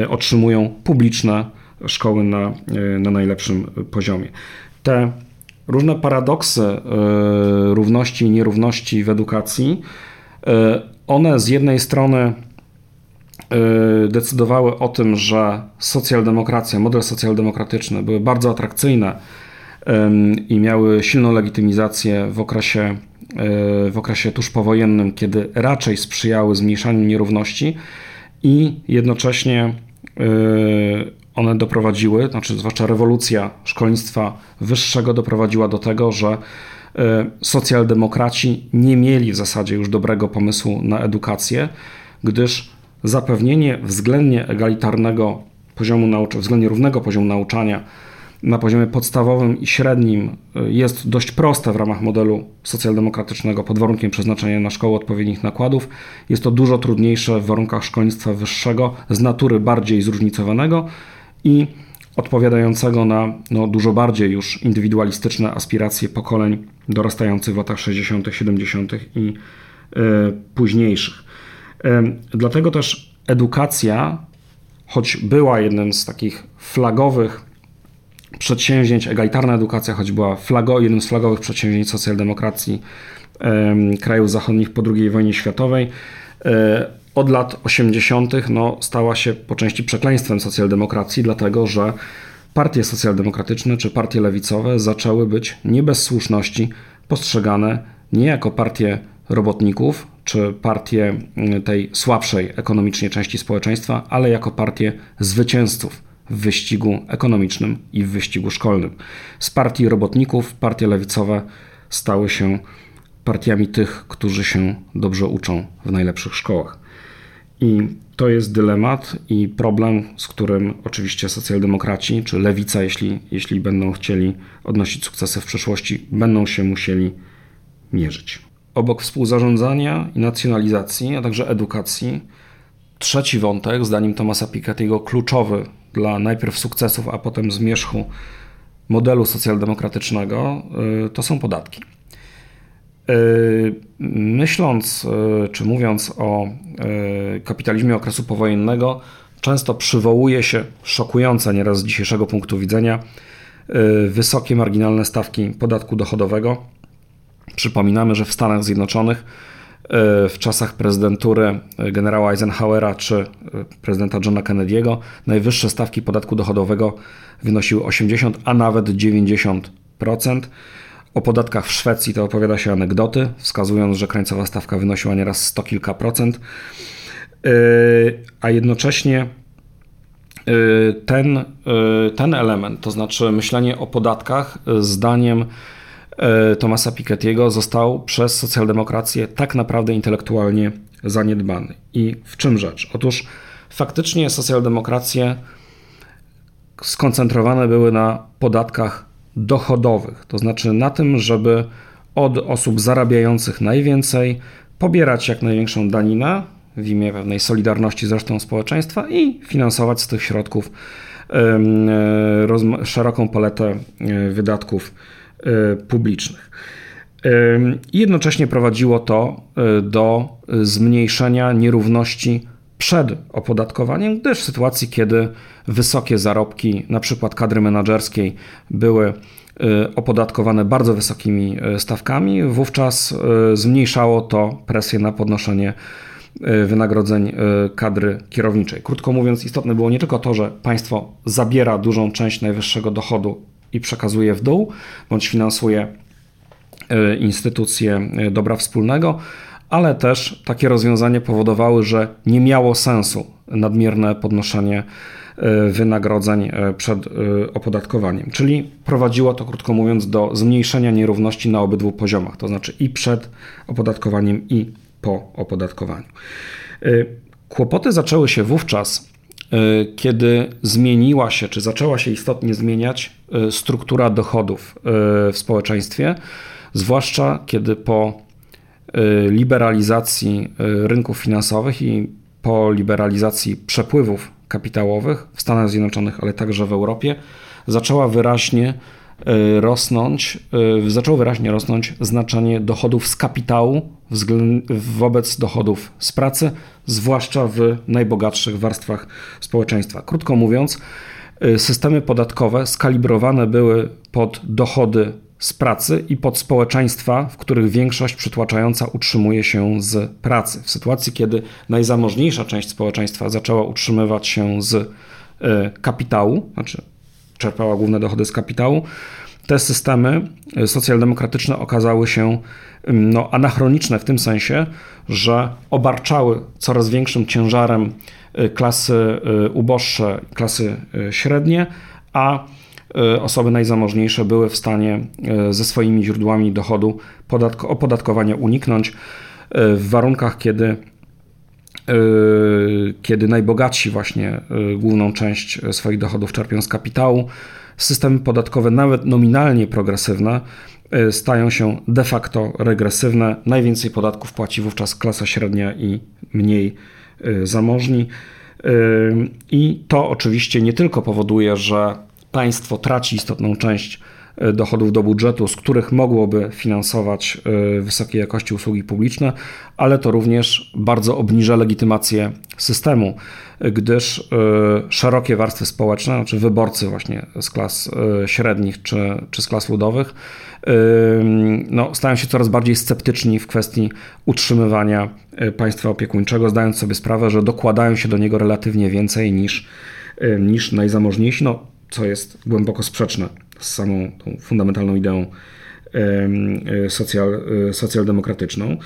S2: otrzymują publiczne szkoły na, e, na najlepszym poziomie. Te różne paradoksy e, równości i nierówności w edukacji, one z jednej strony decydowały o tym, że socjaldemokracja, model socjaldemokratyczny były bardzo atrakcyjne i miały silną legitymizację w okresie, e, w okresie tuż powojennym, kiedy raczej sprzyjały zmniejszaniu nierówności i jednocześnie e, one doprowadziły, znaczy zwłaszcza rewolucja szkolnictwa wyższego doprowadziła do tego, że e, socjaldemokraci nie mieli w zasadzie już dobrego pomysłu na edukację, gdyż zapewnienie względnie egalitarnego poziomu nauczania, względnie równego poziomu nauczania na poziomie podstawowym i średnim y, jest dość proste w ramach modelu socjaldemokratycznego pod warunkiem przeznaczenia na szkołę odpowiednich nakładów. Jest to dużo trudniejsze w warunkach szkolnictwa wyższego z natury bardziej zróżnicowanego i odpowiadającego na no, dużo bardziej już indywidualistyczne aspiracje pokoleń dorastających w latach 60., 70. i y, późniejszych. Y, dlatego też edukacja, choć była jednym z takich flagowych przedsięwzięć, egalitarna edukacja, choć była flago, jednym z flagowych przedsięwzięć socjaldemokracji krajów zachodnich po II wojnie światowej, e, od lat 80. No, stała się po części przekleństwem socjaldemokracji, dlatego że partie socjaldemokratyczne czy partie lewicowe zaczęły być nie bez słuszności postrzegane nie jako partie robotników czy partie tej słabszej ekonomicznie części społeczeństwa, ale jako partie zwycięzców w wyścigu ekonomicznym i w wyścigu szkolnym. Z partii robotników partie lewicowe stały się partiami tych, którzy się dobrze uczą w najlepszych szkołach. I to jest dylemat i problem, z którym oczywiście socjaldemokraci czy lewica, jeśli, jeśli będą chcieli odnosić sukcesy w przyszłości, będą się musieli mierzyć. Obok współzarządzania i nacjonalizacji, a także edukacji, trzeci wątek, zdaniem Tomasa Piketty'ego, kluczowy dla najpierw sukcesów, a potem zmierzchu modelu socjaldemokratycznego, y, to są podatki. Y, myśląc y, czy mówiąc o kapitalizmie okresu powojennego, często przywołuje się szokujące nieraz z dzisiejszego punktu widzenia wysokie marginalne stawki podatku dochodowego. Przypominamy, że w Stanach Zjednoczonych w czasach prezydentury generała Eisenhowera czy e, prezydenta Johna Kennedy'ego najwyższe stawki podatku dochodowego wynosiły 80, a nawet 90%. O podatkach w Szwecji to opowiada się anegdoty, wskazując, że krańcowa stawka wynosiła nieraz 100 kilka procent, e, a jednocześnie ten, ten element, to znaczy myślenie o podatkach, zdaniem E, Tomasa Piketty'ego został przez socjaldemokrację tak naprawdę intelektualnie zaniedbany. I w czym rzecz? Otóż faktycznie socjaldemokracje skoncentrowane były na podatkach dochodowych, to znaczy na tym, żeby od osób zarabiających najwięcej pobierać jak największą daninę w imię pewnej solidarności z resztą społeczeństwa i finansować z tych środków e, szeroką paletę e, wydatków E, publicznych. I jednocześnie prowadziło to e, do zmniejszenia nierówności przed opodatkowaniem, gdyż w sytuacji, kiedy wysokie zarobki, na przykład kadry menedżerskiej, były opodatkowane bardzo wysokimi stawkami, wówczas zmniejszało to presję na podnoszenie wynagrodzeń kadry kierowniczej. Krótko mówiąc, istotne było nie tylko to, że państwo zabiera dużą część najwyższego dochodu i przekazuje w dół, bądź finansuje e, instytucje e, dobra wspólnego, ale też takie rozwiązanie powodowały, że nie miało sensu nadmierne podnoszenie e, wynagrodzeń przed opodatkowaniem. Czyli prowadziło to, krótko mówiąc, do zmniejszenia nierówności na obydwu poziomach, to znaczy i przed opodatkowaniem, i po opodatkowaniu. Kłopoty zaczęły się wówczas, kiedy zmieniła się, czy zaczęła się istotnie zmieniać e, struktura dochodów e, w społeczeństwie, zwłaszcza kiedy po liberalizacji rynków finansowych i po liberalizacji przepływów kapitałowych w Stanach Zjednoczonych, ale także w Europie, zaczęła wyraźnie E, rosnąć, e, zaczęło wyraźnie rosnąć znaczenie dochodów z kapitału wobec dochodów z pracy, zwłaszcza w najbogatszych warstwach społeczeństwa. Krótko mówiąc, e, systemy podatkowe skalibrowane były pod dochody z pracy i pod społeczeństwa, w których większość przytłaczająca utrzymuje się z pracy. W sytuacji, kiedy najzamożniejsza część społeczeństwa zaczęła utrzymywać się z kapitału, znaczy czerpała główne dochody z kapitału, te systemy socjaldemokratyczne okazały się no, anachroniczne w tym sensie, że obarczały coraz większym ciężarem klasy uboższe, klasy średnie, a osoby najzamożniejsze były w stanie ze swoimi źródłami dochodu opodatkowania uniknąć w warunkach, kiedy kiedy najbogatsi właśnie główną część swoich dochodów czerpią z kapitału, systemy podatkowe, nawet nominalnie progresywne, stają się de facto regresywne. Najwięcej podatków płaci wówczas klasa średnia i mniej zamożni. I to oczywiście nie tylko powoduje, że państwo traci istotną część dochodów do budżetu, z których mogłoby finansować wysokiej jakości usługi publiczne, ale to również bardzo obniża legitymację systemu gdyż e, szerokie warstwy społeczne, znaczy wyborcy właśnie z klas e, średnich czy, czy z klas ludowych, e, no, stają się coraz bardziej sceptyczni w kwestii utrzymywania państwa opiekuńczego, zdając sobie sprawę, że dokładają się do niego relatywnie więcej niż, niż najzamożniejsi, no, co jest głęboko sprzeczne z samą tą fundamentalną ideą socjal, socjaldemokratyczną.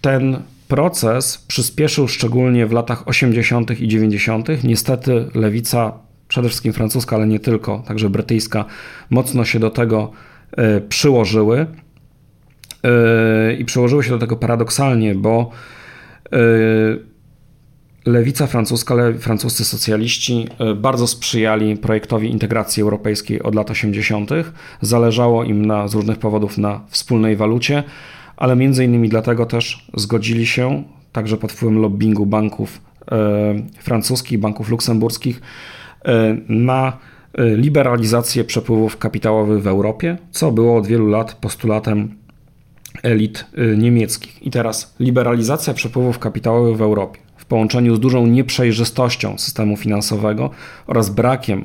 S2: Ten proces przyspieszył szczególnie w latach 80. i 90. Niestety lewica, przede wszystkim francuska, ale nie tylko, także brytyjska, mocno się do tego e, przyłożyły. E, I przyłożyły się do tego paradoksalnie, bo e, lewica francuska, francuscy socjaliści bardzo sprzyjali projektowi integracji europejskiej od lat 80. Zależało im na, z różnych powodów na wspólnej walucie ale między innymi dlatego też zgodzili się, także pod wpływem lobbingu banków e, francuskich, banków luksemburskich, e, na e, liberalizację przepływów kapitałowych w Europie, co było od wielu lat postulatem elit niemieckich. I teraz liberalizacja przepływów kapitałowych w Europie połączeniu z dużą nieprzejrzystością systemu finansowego oraz brakiem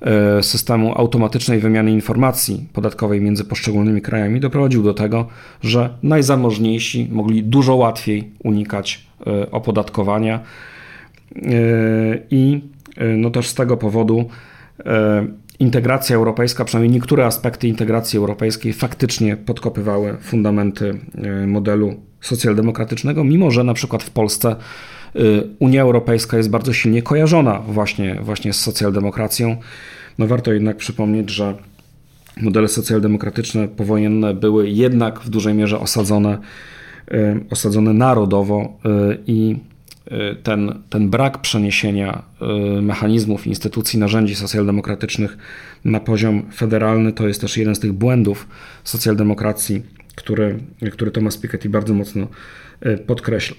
S2: E, systemu automatycznej wymiany informacji podatkowej między poszczególnymi krajami doprowadził do tego, że najzamożniejsi mogli dużo łatwiej unikać e, opodatkowania. E, i no też z tego powodu integracja europejska, przynajmniej niektóre aspekty integracji europejskiej faktycznie podkopywały fundamenty modelu socjaldemokratycznego, mimo że na przykład w Polsce Unia Europejska jest bardzo silnie kojarzona właśnie, właśnie z socjaldemokracją. No warto jednak przypomnieć, że modele socjaldemokratyczne powojenne były jednak w dużej mierze osadzone, osadzone narodowo i ten, ten brak przeniesienia mechanizmów, instytucji, narzędzi socjaldemokratycznych na poziom federalny to jest też jeden z tych błędów socjaldemokracji, który, który Thomas Piketty bardzo mocno podkreśla.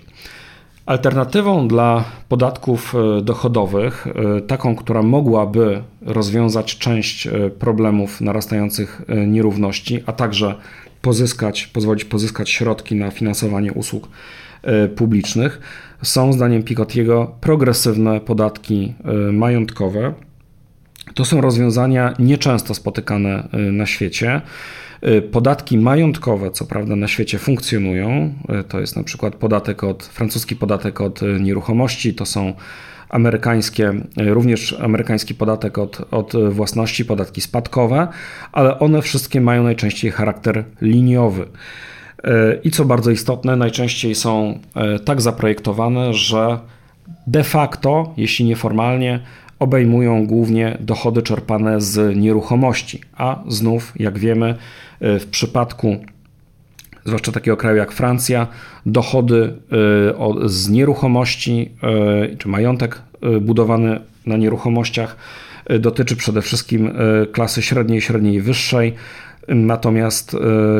S2: Alternatywą dla podatków e, dochodowych, e, taką, która mogłaby rozwiązać część e, problemów narastających nierówności, a także pozyskać, pozwolić pozyskać środki na finansowanie usług publicznych, są zdaniem Pikottiego progresywne podatki majątkowe. To są rozwiązania nieczęsto spotykane na świecie. Y, podatki majątkowe, co prawda, na świecie funkcjonują. Y, to jest na przykład podatek od, francuski podatek od y, nieruchomości, to są amerykańskie, również amerykański podatek od, od własności, podatki spadkowe, ale one wszystkie mają najczęściej charakter liniowy. I co bardzo istotne, najczęściej są tak zaprojektowane, że de facto, jeśli nieformalnie, obejmują głównie dochody czerpane z nieruchomości, a znów, jak wiemy, e, w przypadku zwłaszcza takiego kraju jak Francja, dochody e, z nieruchomości e, czy majątek budowany na nieruchomościach dotyczy przede wszystkim klasy średniej, średniej i wyższej. Natomiast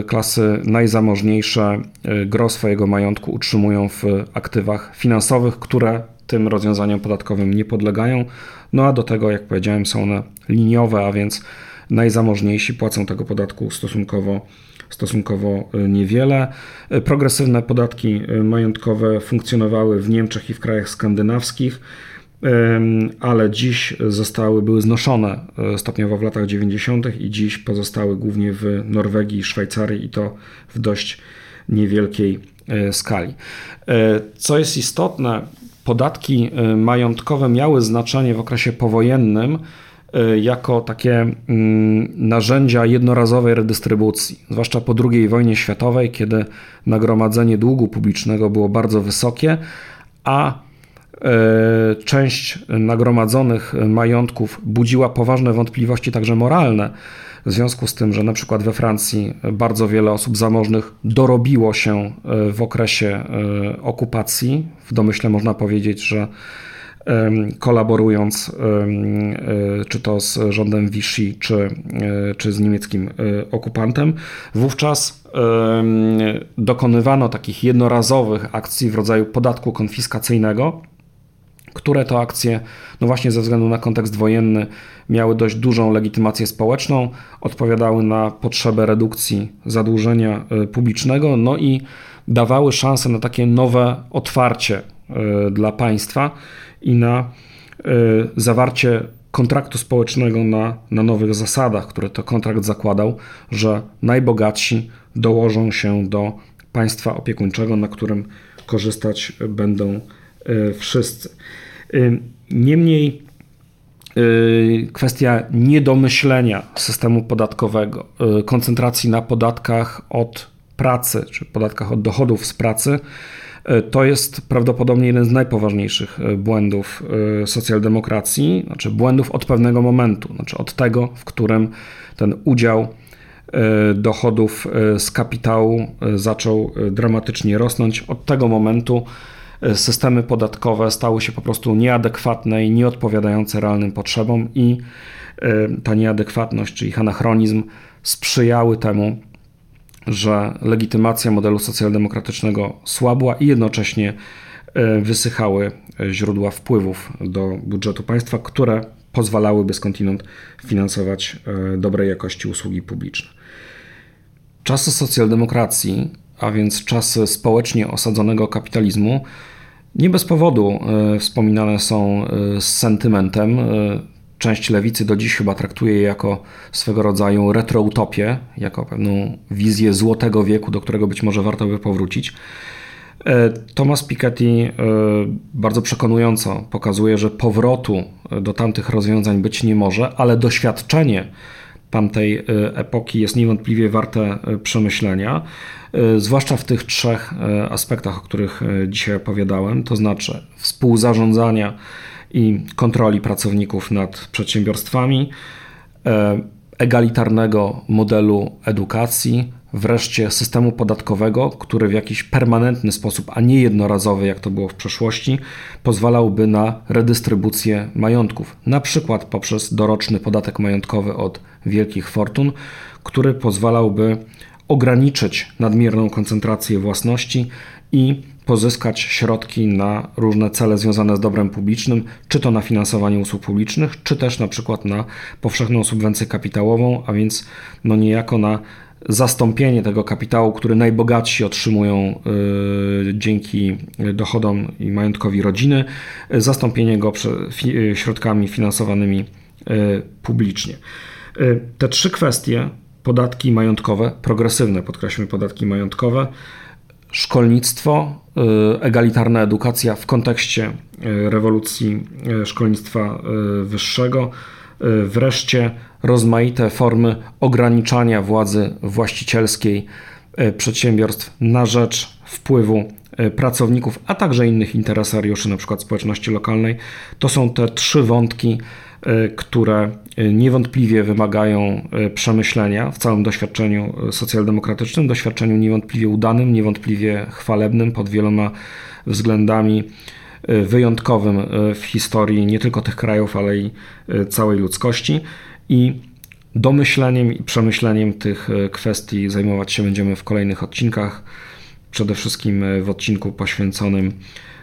S2: klasy najzamożniejsze gro swojego majątku utrzymują w aktywach finansowych, które tym rozwiązaniom podatkowym nie podlegają. No a do tego, jak powiedziałem, są one liniowe, a więc najzamożniejsi płacą tego podatku stosunkowo, stosunkowo y, niewiele. Y, progresywne podatki y, majątkowe funkcjonowały w Niemczech i w krajach skandynawskich ale dziś zostały, były znoszone stopniowo w latach 90. i dziś pozostały głównie w Norwegii i Szwajcarii i to w dość niewielkiej skali. Co jest istotne, podatki y, majątkowe miały znaczenie w okresie powojennym jako takie mm, narzędzia jednorazowej redystrybucji, zwłaszcza po II wojnie światowej, kiedy nagromadzenie długu publicznego było bardzo wysokie, a część nagromadzonych majątków budziła poważne wątpliwości, także moralne, w związku z tym, że na przykład we Francji bardzo wiele osób zamożnych dorobiło się e, w okresie e, okupacji. W domyśle można powiedzieć, że kolaborując e, czy to z rządem Vichy, czy, czy z niemieckim okupantem, wówczas dokonywano takich jednorazowych akcji w rodzaju podatku konfiskacyjnego, które to akcje, no właśnie ze względu na kontekst wojenny, miały dość dużą legitymację społeczną, odpowiadały na potrzebę redukcji zadłużenia e, publicznego, no i dawały szansę na takie nowe otwarcie e, dla państwa i na e, zawarcie kontraktu społecznego na, na nowych zasadach, który to kontrakt zakładał, że najbogatsi dołożą się do państwa opiekuńczego, na którym korzystać będą wszyscy. Niemniej y, kwestia niedomyślenia systemu podatkowego, koncentracji na podatkach od pracy, czy podatkach od dochodów z pracy, to jest prawdopodobnie jeden z najpoważniejszych błędów socjaldemokracji, znaczy błędów od pewnego momentu, znaczy od tego, w którym ten udział dochodów z kapitału zaczął dramatycznie rosnąć. Od tego momentu systemy podatkowe stały się po prostu nieadekwatne i nieodpowiadające realnym potrzebom, i e, ta nieadekwatność, czy ich anachronizm, sprzyjały temu, że legitymacja modelu socjaldemokratycznego słabła i jednocześnie e, wysychały źródła wpływów do budżetu państwa, które pozwalałyby skądinąd finansować e, dobrej jakości usługi publiczne. Czasy socjaldemokracji, a więc czasy społecznie osadzonego kapitalizmu, nie bez powodu e, wspominane są e, z sentymentem. E, część lewicy do dziś chyba traktuje je jako swego rodzaju retroutopię, jako pewną wizję złotego wieku, do którego być może warto by powrócić. Thomas Piketty bardzo przekonująco pokazuje, że powrotu do tamtych rozwiązań być nie może, ale doświadczenie tamtej y, epoki jest niewątpliwie warte y, przemyślenia, y, zwłaszcza w tych trzech aspektach, o których dzisiaj opowiadałem, to znaczy współzarządzania i kontroli pracowników nad przedsiębiorstwami, egalitarnego modelu edukacji, wreszcie systemu podatkowego, który w jakiś permanentny sposób, a nie jednorazowy, jak to było w przeszłości, pozwalałby na redystrybucję majątków, na przykład poprzez doroczny podatek majątkowy od wielkich fortun, który pozwalałby ograniczyć nadmierną koncentrację własności i pozyskać środki na różne cele związane z dobrem publicznym, czy to na finansowanie usług publicznych, czy też na przykład na powszechną subwencję kapitałową, a więc no niejako na zastąpienie tego kapitału, który najbogatsi otrzymują y, dzięki dochodom i majątkowi rodziny, zastąpienie go środkami finansowanymi publicznie. Te trzy kwestie, podatki majątkowe, progresywne, podkreślmy podatki majątkowe, szkolnictwo, egalitarna edukacja w kontekście rewolucji szkolnictwa wyższego, wreszcie rozmaite formy ograniczania władzy właścicielskiej e, przedsiębiorstw na rzecz wpływu e, pracowników, a także innych interesariuszy, np. społeczności lokalnej. To są te trzy wątki, które niewątpliwie wymagają przemyślenia w całym doświadczeniu socjaldemokratycznym, doświadczeniu niewątpliwie udanym, niewątpliwie chwalebnym pod wieloma względami wyjątkowym w historii nie tylko tych krajów, ale i całej ludzkości i domyśleniem i przemyśleniem tych kwestii zajmować się będziemy w kolejnych odcinkach. Przede wszystkim w odcinku poświęconym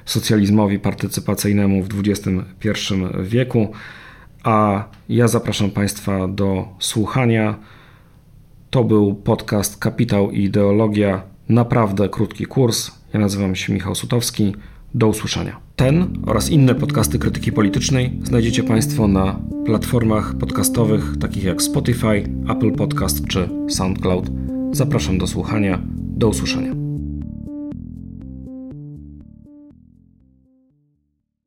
S2: socjalizmowi partycypacyjnemu w XXI wieku. A ja zapraszam Państwa do słuchania. To był podcast Kapitał i Ideologia. Naprawdę krótki kurs. Ja nazywam się Michał Sutowski. Do usłyszenia. Ten oraz inne podcasty krytyki politycznej znajdziecie Państwo na platformach podcastowych takich jak Spotify, Apple Podcast czy SoundCloud. Zapraszam do słuchania. Do usłyszenia.